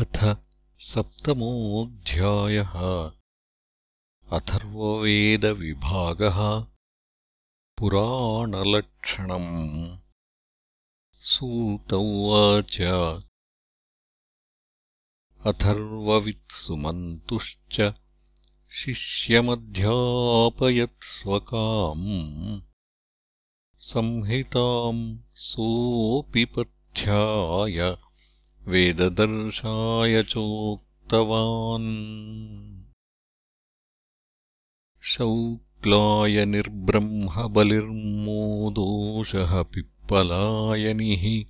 अथ सप्तमोऽध्यायः। अथर्ववेदविभागः पुराणलक्षणम्। सूत उवाच। अथर्ववित्सुमन्तुश्च शिष्यमध्यापयत्स्वकाम् संहिताम् सोऽपि पथ्याय वेददर्शाय चोक्तवान्। शौक्लाय निर्ब्रह्मबलिर्मोदोषः पिप्पलायनिः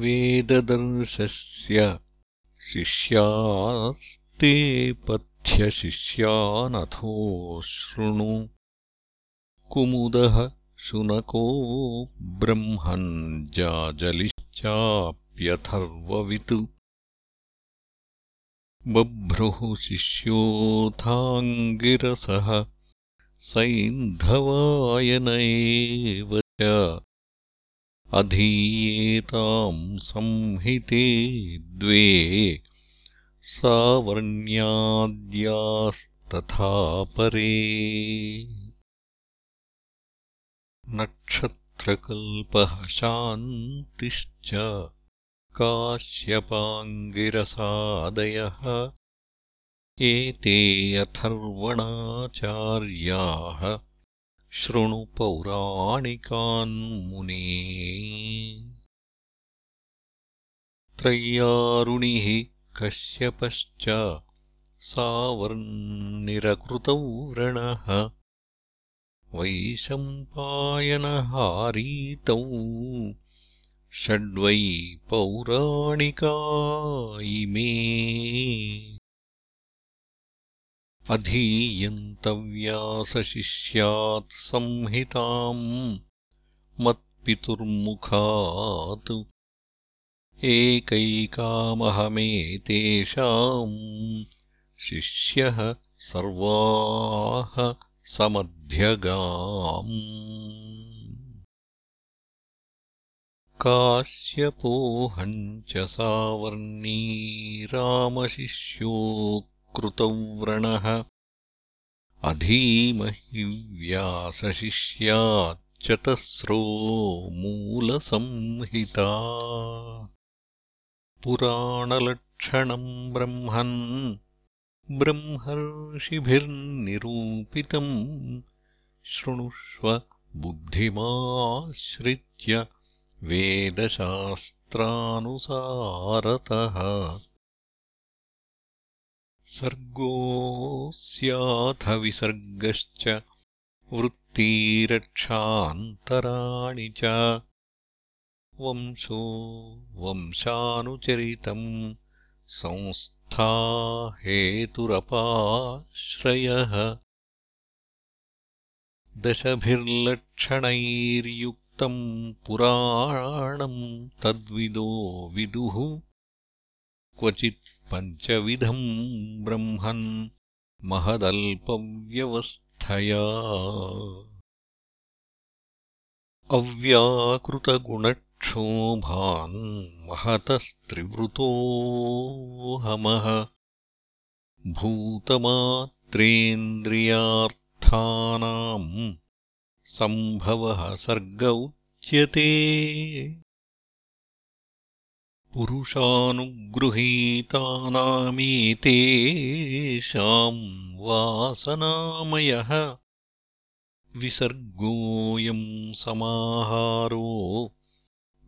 वेददर्शस्य शिष्यास्ते पथ्यशिष्यानथो शृणु। कुमुदः शुनको ब्रह्मन् जाजलिश्चाप् ्यथर्ववित् बभ्रुः शिष्योऽथाङ्गिरसः सैन्धवायन एव च। अधीयेताम् संहिते द्वे सावर्ण्याद्यास्तथा परे। नक्षत्रकल्पः शान्तिश्च काश्यपाङ्गिरसादयः एते अथर्वणाचार्याः शृणुपौराणिकान्मुने त्रय्यारुणिः कश्यपश्च सावर्णिरकृतौ व्रणः। वैशम्पायनहारीतौ षड्वै पौराणिका इमे अधीयन्तव्यासशिष्यात् संहिताम् मत्पितुर्मुखात् एकैकामहमेतेषाम् शिष्यः सर्वाः समध्यगाम् काश्यपोऽहम् च सावर्णी रामशिष्यो कृतव्रणः अधीमहि व्यासशिष्याच्चतस्रो मूलसंहिता। पुराणलक्षणम् ब्रह्मन् ब्रह्मर्षिभिर्निरूपितम् शृणुष्व बुद्धिमाश्रित्य वेदशास्त्रानुसारतः। सर्गोऽस्याथ विसर्गश्च वृत्तिरक्षान्तराणि च। वंशो वंशानुचरितम् संस्था हेतुरपाश्रयः। दशभिर्लक्षणैर्युक् पुराणम् तद्विदो विदुः। क्वचित् पञ्चविधम् ब्रह्मन् महदल्पव्यवस्थया। अव्याकृतगुणक्षोभान् महतस्त्रिवृतोऽहमः भूतमात्रेन्द्रियार्थानाम् सम्भवः सर्ग उच्यते। पुरुषानुगृहीतानामेतेषाम् वासनामयः। विसर्गोऽयम् समाहारो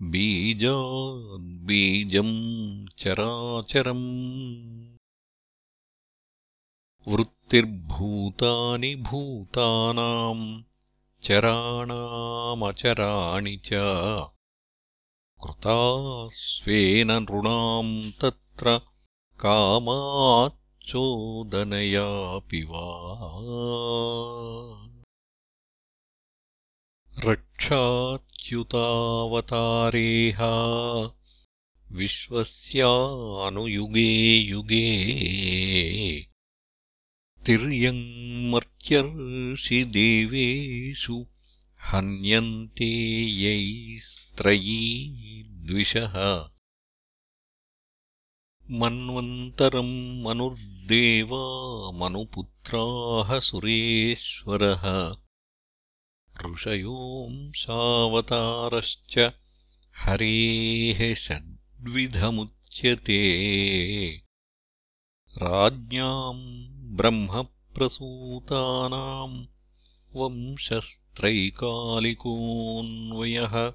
बीजाद्बीजम् चराचरम्। वृत्तिर्भूतानि भूतानाम् चराणामचराणि च कृता स्वेन नृणाम् तत्र कामाच्चोदनयापि वा। रक्षाच्युतावतारेहा विश्वस्यानुयुगे युगे तिर्यङ्मर्त्यर्षिदेवेषु हन्यन्ते यैस्त्रयी द्विषः। मन्वन्तरम् मनुर्देवा मनुपुत्राः सुरेश्वरः। ऋषयोंशावतारश्च हरेः षड्विधमुच्यते। राज्ञाम् ब्रह्मप्रसूतानाम् वंशस्त्रैकालिकोऽन्वयः।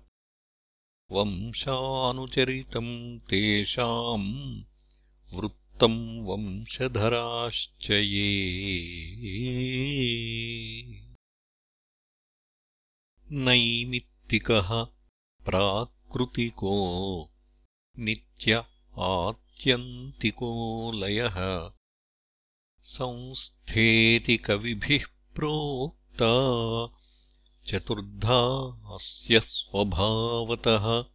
वंशानुचरितम् तेषाम् वृत्तम् वंशधराश्च ये। नैमित्तिकः प्राकृतिको नित्य आत्यन्तिको लयः संस्थेति कविभिः प्रोक्ता चतुर्धा अस्य स्वभावतः।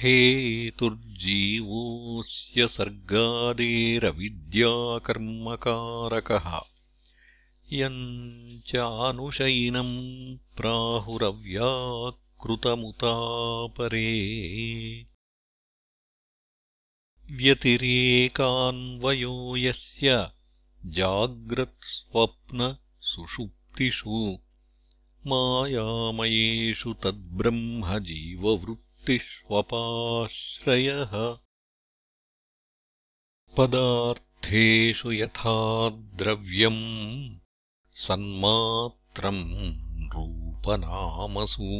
हेतुर्जीवोऽस्य सर्गादेरविद्याकर्मकारकः। यम् चानुशयिनम् प्राहुरव्याकृतमुतापरे व्यतिरेकान्वयो यस्य जाग्रत्स्वप्नसुषुप्तिषु मायामयेषु तद्ब्रह्मजीववृत्तिष्वपाश्रयः। पदार्थेषु यथा द्रव्यम् सन्मात्रम् रूपनामसु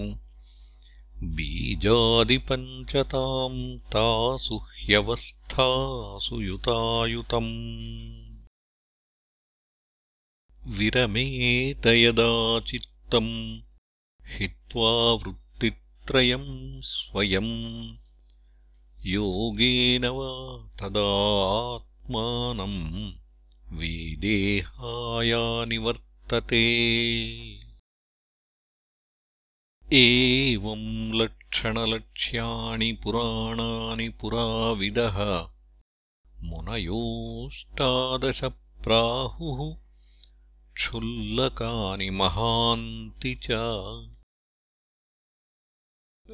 बीजादिपञ्चताम् तासु ह्यवस्थासु युतायुतम्। विरमेत यदा चित्तम् हित्वा वृत्तित्रयम् स्वयम् योगेन वा तदा आत्मानम् विदेहायानिवर्तते एवम् लक्षणलक्ष्याणि पुराणानि पुराविदः मुनयोष्टादशप्राहुः क्षुल्लकानि महान्ति च।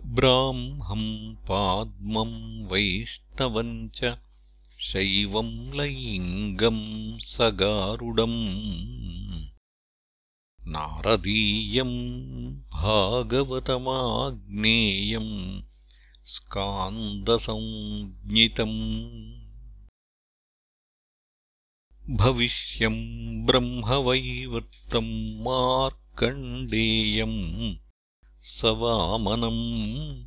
ब्राह्मम् पाद्मम् वैष्णवम् च शैवम् लैङ्गम् सगारुडम् नारदीयम् भागवतमाग्नेयम् स्कान्दसंज्ञितम्। भविष्यम् ब्रह्मवैवर्तम् मार्कण्डेयम् स वामनम्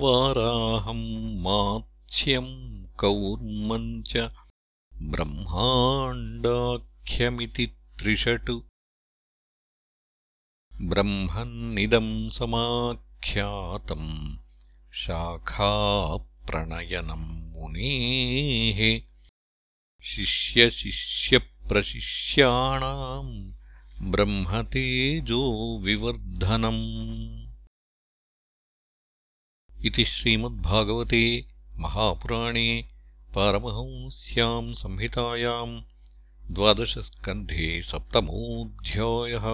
वाराहम् मात्स्यम् कौर्मम् च ब्रह्माण्डाख्यमिति त्रिषट् ब्रह्मन्निदम् समाख्यातम् शाखाप्रणयनम् मुनेः शिष्यशिष्यप्रशिष्याणाम् ब्रह्मतेजोविवर्धनम् इति श्रीमद्भागवते महापुराणे पारमहंस्याम् संहितायाम् द्वादशस्कन्धे सप्तमोऽध्यायः